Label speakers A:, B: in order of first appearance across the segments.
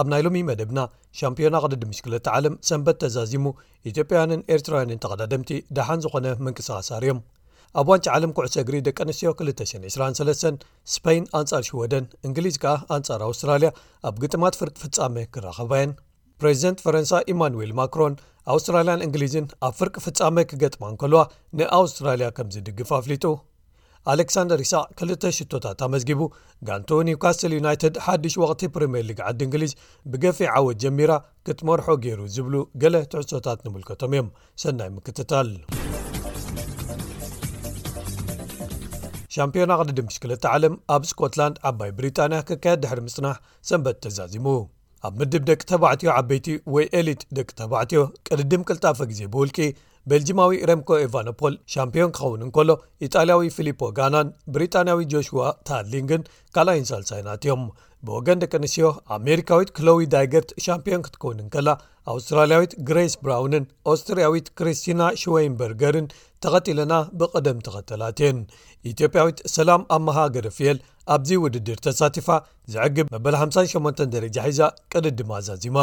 A: ኣብ ናይ ሎሚ መደብና ሻምፒዮና ቅድድም ምሽክለታ ዓለም ሰንበት ተዛዚሙ ኢትዮጵያውያንን ኤርትራውያንን ተቐዳደምቲ ደሓን ዝኾነ ምንቅስቓስ ኣርዮም ኣብ ዋንጫ ዓለም ኩዕሶ እግሪ ደቂ ኣንስትዮ 223 ስፐይን ኣንጻር ሽወደን እንግሊዝ ከኣ ኣንጻር ኣውስትራልያ ኣብ ግጥማት ፍርቂ ፍጻመ ክራኸባየን ፕሬዚደንት ፈረንሳ ኢማኑዌል ማክሮን ኣውስትራልያን እንግሊዝን ኣብ ፍርቂ ፍጻመ ክገጥማ እንከልዋ ንኣውስትራልያ ከምዝድግፍ ኣፍሊጡ ኣሌክሳንደር ኢሳቅ ክልተ ሽቶታት ኣመዝጊቡ ጋንትኡ ኒውካስትል ዩናይትድ ሓድሽ ወቕቲ ፕሪምየር ሊግ ዓዲ እንግሊዝ ብገፊ ዓወት ጀሚራ ክትመርሖ ገይሩ ዝብሉ ገለ ትሕሶታት ንምልከቶም እዮም ሰናይ ምክትታል ሻምፒዮና ቅድድም ሽክለታ ዓለም ኣብ ስኮትላንድ ዓባይ ብሪጣንያ ክካየድ ድሕሪ ምጽናሕ ሰንበት ተዛዚሙ ኣብ ምድብ ደቂ ተባዕትዮ ዓበይቲ ወይ ኤሊት ደቂ ተባዕትዮ ቅድድም ቅልጣፈ ግዜ ብውልቂ ቤልጂማዊ ረምኮ ኤቫኖፖል ሻምፒዮን ክኸውን እንከሎ ኢጣልያዊ ፊሊፖ ጋናን ብሪጣንያዊ ጆሽዋ ታርሊንግን ካልኣይን ሳልሳይን ኣትዮም ብወገን ደቂ ኣንስዮ ኣሜሪካዊት ክሎዊ ዳይገርት ሻምፒዮን ክትከውን እንከላ ኣውስትራልያዊት ግሬስ ብራውንን ኦስትርያዊት ክሪስቲና ሽወይንበርገርን ተኸትለና ብቐደም ተኸተላትየን ኢትዮጵያዊት ሰላም ኣመሃገርፍየል ኣብዚ ውድድር ተሳቲፋ ዘዕግብ መበል ሓምሳን ሸሞንተን ደረጃ ሒዛ ቅድድማ ኣዛዚማ።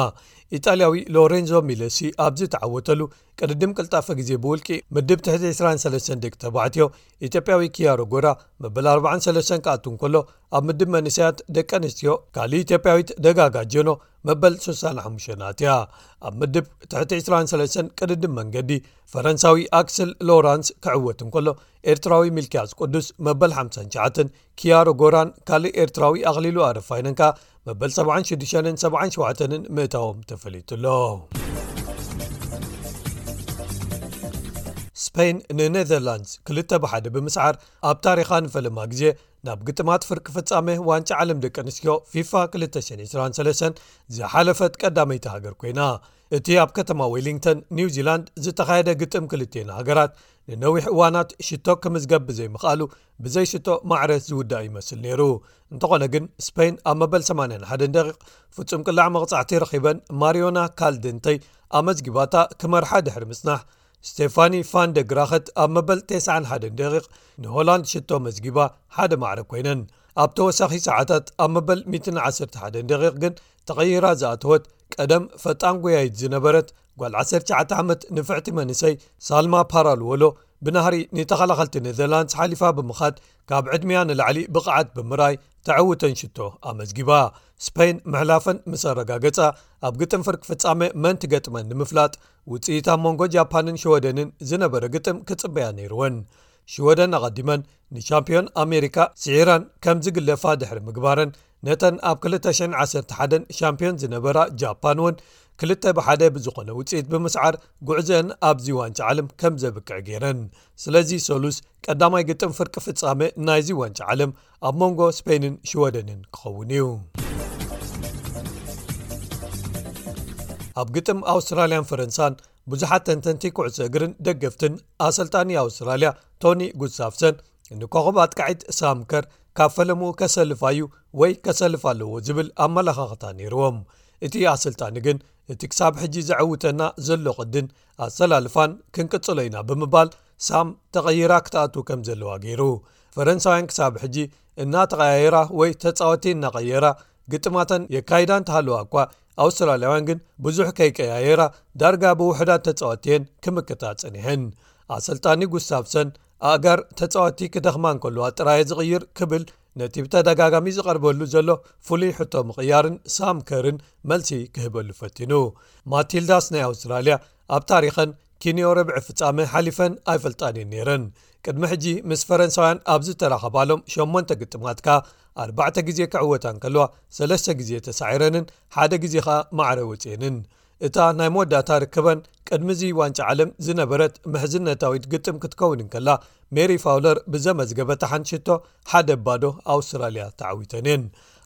A: ኢጣልያዊ ሎሬንዞ ሚለሲ ኣብ ዝተዓወተሉ ቅድድም ቅልጣፈ ግዜ ብውልቂ ምድብ ትሕቲ ዕስራን ሰለስተን ደቂ ተባዕትዮ ኢትዮጵያዊ ኪያሮ ጎራ መበል ኣርባዓን ሰለስተን ክኣቱ እንከሎ ኣብ ምድብ መንእሰያት ደቂ ኣንስትዮ ካልእ ኢትዮጵያዊት ደጋጋ ጀኖ መበል ስሳን ሓሙሽተን ኣትያ ኣብ ምድብ ትሕቲ ዕስራን ሰለስተን ቅድድም መንገዲ ፈረንሳዊ ኣክስል ሎራንስ ክዕወት እንከሎ ኤርትራዊ ሚልክያስ ቅዱስ መበል ሓምሳን ሸዓተን ኪያሮ ጎራን ካልእ ኤርትራዊ ኣኽሊሉ ኣረፋይነን ከኣ መበል 76ን 77ን ምእታዎም ተፈሊጡኣሎ ስፐይን ንነዘርላንድስ ክልተ ብሓደ ብምስዓር ኣብ ታሪኻ ንፈለማ ግዜ ናብ ግጥማት ፍርቂ ፍጻመ ዋንጫ ዓለም ደቂ ኣንስትዮ ፊፋ 223 ዝሓለፈት ቀዳመይቲ ሃገር ኮይና እቲ ኣብ ከተማ ዌሊንግቶን ኒው ዚላንድ ዝተኻየደ ግጥም ክልትዮን ሃገራት ንነዊሕ እዋናት ሽቶ ክምዝገብ ብዘይምኽኣሉ ብዘይሽቶ ማዕረ ዝውዳእ ይመስል ነይሩ እንተኾነ ግን ስፐይን ኣብ መበል 81 ደቂ ፍጹም ቅላዕ መቕጻዕቲ ረኺበን ማርዮና ካልድንተይ ኣመዝጊባታ ክመርሓ ድሕሪ ምጽናሕ ስቴፋኒ ፋንደ ግራኸት ኣብ መበል 91 ደቂቕ ንሆላንድ ሽቶ መዝጊባ ሓደ ማዕረ ኮይነን ኣብ ተወሳኺ ሰዓታት ኣብ መበል 11 ደቂቕ ግን ተቐይራ ዝኣተወት ቀደም ፈጣን ጎያይት ዝነበረት ጓል 19 ዓመት ንፍዕቲ መንሰይ ሳልማ ፓራልዎሎ ብናህሪ ንተኸላኸልቲ ነዘርላንድስ ሓሊፋ ብምኻድ ካብ ዕድሚያ ንላዕሊ ብቕዓት ብምራይ ተዐውተን ሽቶ ኣመዝጊባ ስፐይን ምሕላፈን ምስ ኣረጋገጻ ኣብ ግጥም ፍርቂ ፍጻመ መን ትገጥመን ንምፍላጥ ውጽኢት ኣብ መንጎ ጃፓንን ሽወደንን ዝነበረ ግጥም ክጽበያ ነይርወን ሽወደን ኣቐዲመን ንቻምፕዮን ኣሜሪካ ስዒራን ከም ዝግለፋ ድሕሪ ምግባረን ነተን ኣብ 2011 ሻምፕዮን ዝነበራ ጃፓን ውን ክልተ ብሓደ ብዝኾነ ውፅኢት ብምስዓር ጉዕዘን ኣብዚ ዋንጫ ዓለም ከም ዘብቅዕ ገይረን ስለዚ ሰሉስ ቀዳማይ ግጥም ፍርቂ ፍፃመ ናይዚ ዋንጫ ዓለም ኣብ መንጎ ስፔንን ሽወደንን ክኸውን እዩ ኣብ ግጥም ኣውስትራልያን ፈረንሳን ብዙሓት ተንተንቲ ኩዕሶ እግርን ደገፍትን ኣሰልጣኒ ኣውስትራልያ ቶኒ ጉሳፍሰን ንኮኸብ ኣጥቃዒት ሳምከር ካብ ፈለምኡ ከሰልፋዩ ወይ ከሰልፍ ኣለዎ ዝብል ኣመላኻኽታ ነይርዎም እቲ ኣሰልጣኒ ግን እቲ ክሳብ ሕጂ ዘዐውተና ዘሎ ቅድን ኣሰላልፋን ክንቅጽሎ ኢና ብምባል ሳም ተቐይራ ክትኣቱ ከም ዘለዋ ገይሩ ፈረንሳውያን ክሳብ ሕጂ እናተቐያየራ ወይ ተፃወቲ እናቐየራ ግጥማተን የካይዳ እንተሃለዋ እኳ ኣውስትራልያውያን ግን ብዙሕ ከይቀያየራ ዳርጋ ብውሕዳት ተፃወቲየን ክምክታ ፅኒሐን ኣሰልጣኒ ጉስታቭሰን ኣእጋር ተጻወቲ ክደኽማ እንከልዋ ጥራየ ዝቕይር ክብል ነቲ ብተደጋጋሚ ዝቐርበሉ ዘሎ ፍሉይ ሕቶ ምቕያርን ሳም ከርን መልሲ ክህበሉ ፈቲኑ ማቲልዳስ ናይ ኣውስትራልያ ኣብ ታሪኸን ኪንዮ ረብዒ ፍጻመ ሓሊፈን ኣይፈልጣን እየን ነይረን ቅድሚ ሕጂ ምስ ፈረንሳውያን ኣብ ዝተራኸባሎም 8ን ግጥማት ከኣ ኣርባዕተ ግዜ ክዕወታ እንከልዋ ሰለስተ ግዜ ተሳዒረንን ሓደ ግዜ ከኣ ማዕረ ወጽኤንን እታ ናይ መወዳእታ ርክበን ቅድሚ'ዚ ዋንጫ ዓለም ዝነበረት ምሕዝነታዊት ግጥም ክትከውን እንከላ፣ ሜሪ ፋውለር ብዘመዝገበታ ሓንቲ ሽቶ ሓደ ብ ባዶ ኣውስትራልያ ተዓዊተን'የን።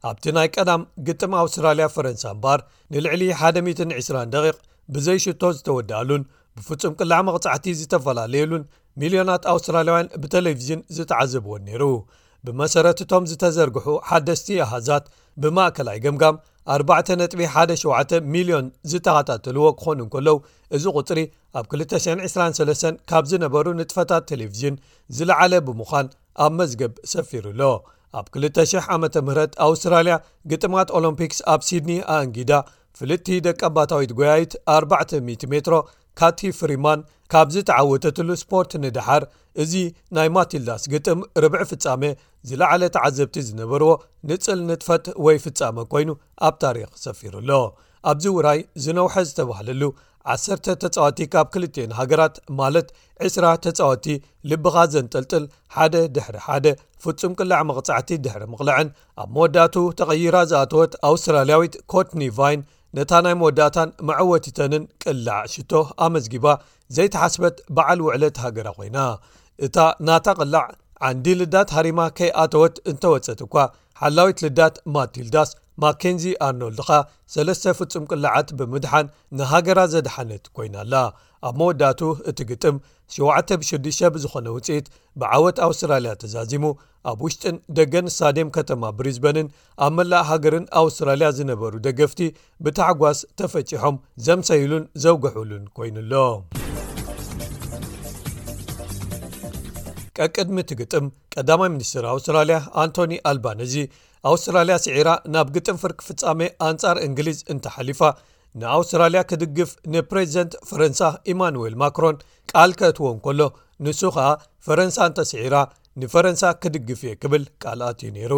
A: ኣብቲ ናይ ቀዳም ግጥም ኣውስትራልያ ፈረንሳ እምበኣር ንልዕሊ ሓደ ሚእትን ዕስራን ደቒቕ ብዘይ ሽቶ ዝተወድኣሉን ብፍጹም ቅላዕ መቕጻዕቲ ዝተፈላለየሉን ሚልዮናት ኣውስትራልያውያን ብተሌቪዥን ዝተዓዘብዎን ነይሩ ብመሰረት እቶም ዝተዘርግሑ ሓደስቲ ኣሃዛት ብማእከላይ ገምጋም 4.17 ሚልዮን ዝተኸታተልዎ ክኾኑ እንከለዉ እዚ ቝጽሪ ኣብ 223 ካብ ዝነበሩ ንጥፈታት ተሌቭዥን ዝለዓለ ብምዃን ኣብ መዝገብ ሰፊሩ ኣሎ ኣብ 2000 ዓ ም ኣውስትራልያ ግጥማት ኦሎምፒክስ ኣብ ሲድኒ ኣእንጊዳ ፍልጥቲ ደቀባታዊት ጎያይት 400 ሜትሮ ካቲ ፍሪማን ካብ ዝተዓወተትሉ ስፖርት ንደሓር እዚ ናይ ማቲልዳስ ግጥም ርብዒ ፍጻመ ዝለዓለ ተዓዘብቲ ዝነበርዎ ንጽል ንጥፈት ወይ ፍጻመ ኮይኑ ኣብ ታሪኽ ሰፊሩ ኣሎ ኣብዚ ውራይ ዝነውሐ ዝተባህለሉ ዓሰርተ ተጻዋቲ ካብ ክልትዮን ሃገራት ማለት ዕስራ ተጻወቲ ልብኻ ዘንጠልጥል ሓደ ድሕሪ ሓደ ፍጹም ቅላዕ መቕጻዕቲ ድሕሪ ምቕልዐን ኣብ መወዳእቱ ተቐይራ ዝኣተወት ኣውስትራልያዊት ኮትኒ ቫይን ነታ ናይ መወዳእታን መዐወቲተንን ቅላዕ ሽቶ ኣመዝጊባ ዘይተሓስበት በዓል ውዕለት ሃገራ ኮይና እታ ናታ ቅላዕ ዓንዲ ልዳት ሃሪማ ከይኣተወት እንተወፀት እኳ ሓላዊት ልዳት ማቲልዳስ ማኬንዚ ኣርኖልድኻ ሰለስተ ፍጹም ቅላዓት ብምድሓን ንሃገራ ዘድሓነት ኮይና ኣላ ኣብ መወዳእቱ እቲ ግጥም ሸተ ብ6 ብዝኾነ ውፅኢት ብዓወት ኣውስትራልያ ተዛዚሙ ኣብ ውሽጥን ደገን ስታድየም ከተማ ብሪዝበንን ኣብ መላእ ሃገርን ኣውስትራልያ ዝነበሩ ደገፍቲ ብታሕጓስ ተፈጪሖም ዘምሰይሉን ዘውግሑሉን ኮይኑ ኣሎ ቀቅድሚ እቲ ግጥም ቀዳማይ ሚኒስትር ኣውስትራልያ ኣንቶኒ ኣልባነዚ ኣውስትራልያ ስዒራ ናብ ግጥም ፍርቂ ፍጻሜ ኣንጻር እንግሊዝ እንተሓሊፋ ንኣውስትራልያ ክድግፍ ንፕሬዚደንት ፈረንሳ ኢማኑወል ማክሮን ቃል ከእትዎ እንከሎ ንሱ ኸኣ ፈረንሳ እንተስዒራ ንፈረንሳ ክድግፍ እየ ክብል ቃል ኣትዩ ነይሩ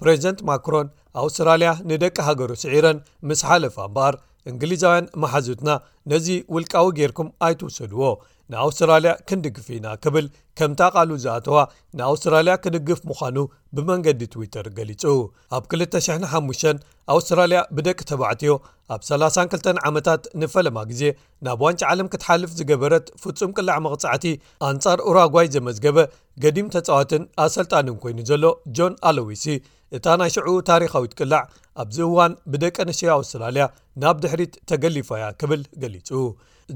A: ፕሬዚደንት ማክሮን ኣውስትራልያ ንደቂ ሃገሩ ስዒረን ምስ ሓለፋ እምበኣር እንግሊዛውያን መሓዙትና ነዚ ውልቃዊ ጌርኩም ኣይትውሰድዎ ንኣውስትራልያ ክንድግፍ ኢና ክብል ከምታ ቓሉ ዝኣተዋ ንኣውስትራልያ ክድግፍ ምዃኑ ብመንገዲ ትዊተር ገሊጹ ኣብ 205 ኣውስትራልያ ብደቂ ተባዕትዮ ኣብ 32 ዓመታት ንፈለማ ግዜ ናብ ዋንጭ ዓለም ክትሓልፍ ዝገበረት ፍጹም ቅላዕ መቕጻዕቲ ኣንጻር ኡራጓይ ዘመዝገበ ገዲም ተጻዋትን ኣሰልጣንን ኮይኑ ዘሎ ጆን ኣለዊሲ እታ ናይ ሽዑ ታሪኻዊት ቅላዕ ኣብዚ እዋን ብደቂ ኣንሽዮ ኣውስትራልያ ናብ ድሕሪት ተገሊፋያ ክብል ገሊጹ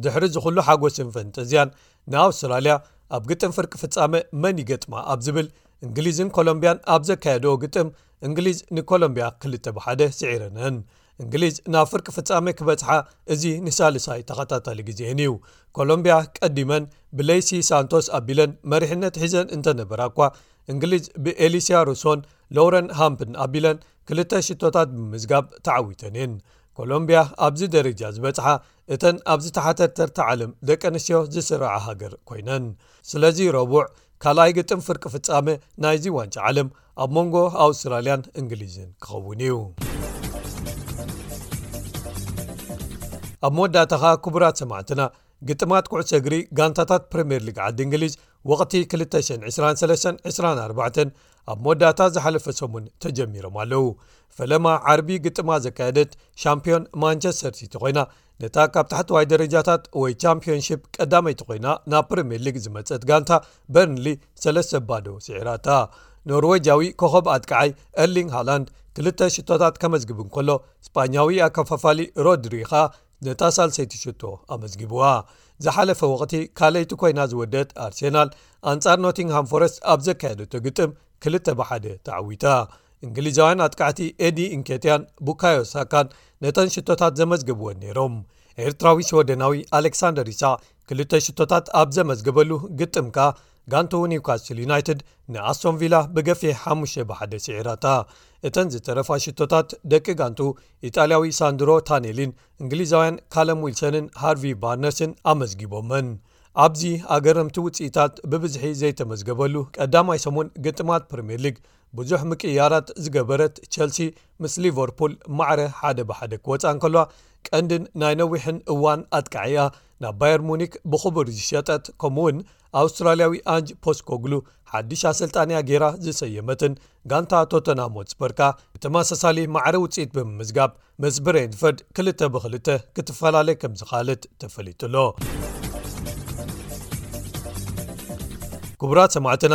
A: ድሕሪ ዝኹሉ ሓጎስን ፈንጠዝያን ንኣውስትራልያ ኣብ ግጥም ፍርቂ ፍጻመ መን ይገጥማ ኣብ ዝብል እንግሊዝን ኮሎምብያን ኣብ ዘካየድኦ ግጥም እንግሊዝ ንኮሎምብያ ክልተ ብሓደ ስዒረነን እንግሊዝ ናብ ፍርቂ ፍጻመ ክበጽሓ እዚ ንሳልሳይ ተኸታታሊ ግዜኤን እዩ ኮሎምብያ ቀዲመን ብለይሲ ሳንቶስ ኣቢለን መሪሕነት ሒዘን እንተነበራ እኳ እንግሊዝ ብኤሊስያ ሩሶን ሎረን ሃምፕን ኣቢለን ክልተ ሽቶታት ብምምዝጋብ ተዓዊተን እየን ኮሎምብያ ኣብዚ ደረጃ ዝበጽሓ እተን ኣብ ዝተሓተት ተርታ ዓለም ደቂ ኣንስትዮ ዝስረዓ ሃገር ኮይነን ስለዚ ረቡዕ ካልኣይ ግጥም ፍርቂ ፍጻመ ናይዚ ዋንጫ ዓለም ኣብ መንጎ ኣውስትራልያን እንግሊዝን ክኸውን እዩ ኣብ መወዳእታኻ ክቡራት ሰማዕትና ግጥማት ኩዕሶ እግሪ ጋንታታት ፕሪምየር ሊግ ዓዲ እንግሊዝ ወቕቲ 22324 ኣብ መወዳእታ ዝሓለፈ ሰሙን ተጀሚሮም ኣለዉ ፈለማ ዓርቢ ግጥማ ዘካየደት ሻምፕዮን ማንቸስተር ሲቲ ኮይና ነታ ካብ ታሕተዋይ ደረጃታት ወይ ቻምፕዮንሺፕ ቀዳመይቲ ኮይና ናብ ፕሪምየር ሊግ ዝመፀት ጋንታ በርንሊ ሰለስተ ባዶ ስዒራታ ኖርወጃዊ ኮኸብ ኣጥቃዓይ ኤርሊንግ ሃላንድ ክልተ ሽቶታት ከመዝግብ እንከሎ ስጳኛዊ ኣከፋፋሊ ሮድሪ ኸኣ ነታ ሳልሰይቲ ሽቶ ኣመዝጊብዋ ዝሓለፈ ወቕቲ ካልይቲ ኮይና ዝወደት ኣርሴናል ኣንጻር ኖቲንግሃም ፎረስት ኣብ ዘካየደቶ ግጥም ክልተ ብሓደ ተዓዊታ እንግሊዛውያን ኣጥቃዕቲ ኤዲ እንኬትያን ቡካዮ ሳካን ነተን ሽቶታት ዘመዝግብዎን ነይሮም ኤርትራዊ ሽወደናዊ ኣሌክሳንደር ኢሳ ክልተ ሽቶታት ኣብ ዘመዝግበሉ ግጥም ከኣ ጋንቱ ኒውካስትል ዩናይትድ ንኣስቶን ቪላ ብገፊሕ ሓሙሽ ብሓደ ስዒራታ እተን ዝተረፋ ሽቶታት ደቂ ጋንቱ ኢጣልያዊ ሳንድሮ ታኔሊን እንግሊዛውያን ካለም ዊልሰንን ሃርቪ ባርነስን ኣመዝጊቦመን ኣብዚ ኣገረምቲ ውፅኢታት ብብዝሒ ዘይተመዝገበሉ ቀዳማይ ሰሙን ግጥማት ፕሪምየር ሊግ ብዙሕ ምቅይያራት ዝገበረት ቸልሲ ምስ ሊቨርፑል ማዕረ ሓደ ብሓደ ክወጽኣ እንከልዋ ቀንዲን ናይ ነዊሕን እዋን ኣጥቃዒኣ ናብ ባየር ሙኒክ ብኽቡር ዝሸጠት ከምኡ ውን ኣውስትራልያዊ ኣንጅ ፖስኮግሉ ሓድሽ ኣሰልጣንያ ገይራ ዝሰየመትን ጋንታ ቶተናም ሆትስፐር ከኣ ብተመሳሳሊ ማዕረ ውጽኢት ብምምዝጋብ ምስ ብሬንፈርድ ክልተ ብክልተ ክትፈላለ ከም ዝኸኣለት ተፈሊጡሎ ክቡራት ሰማዕትና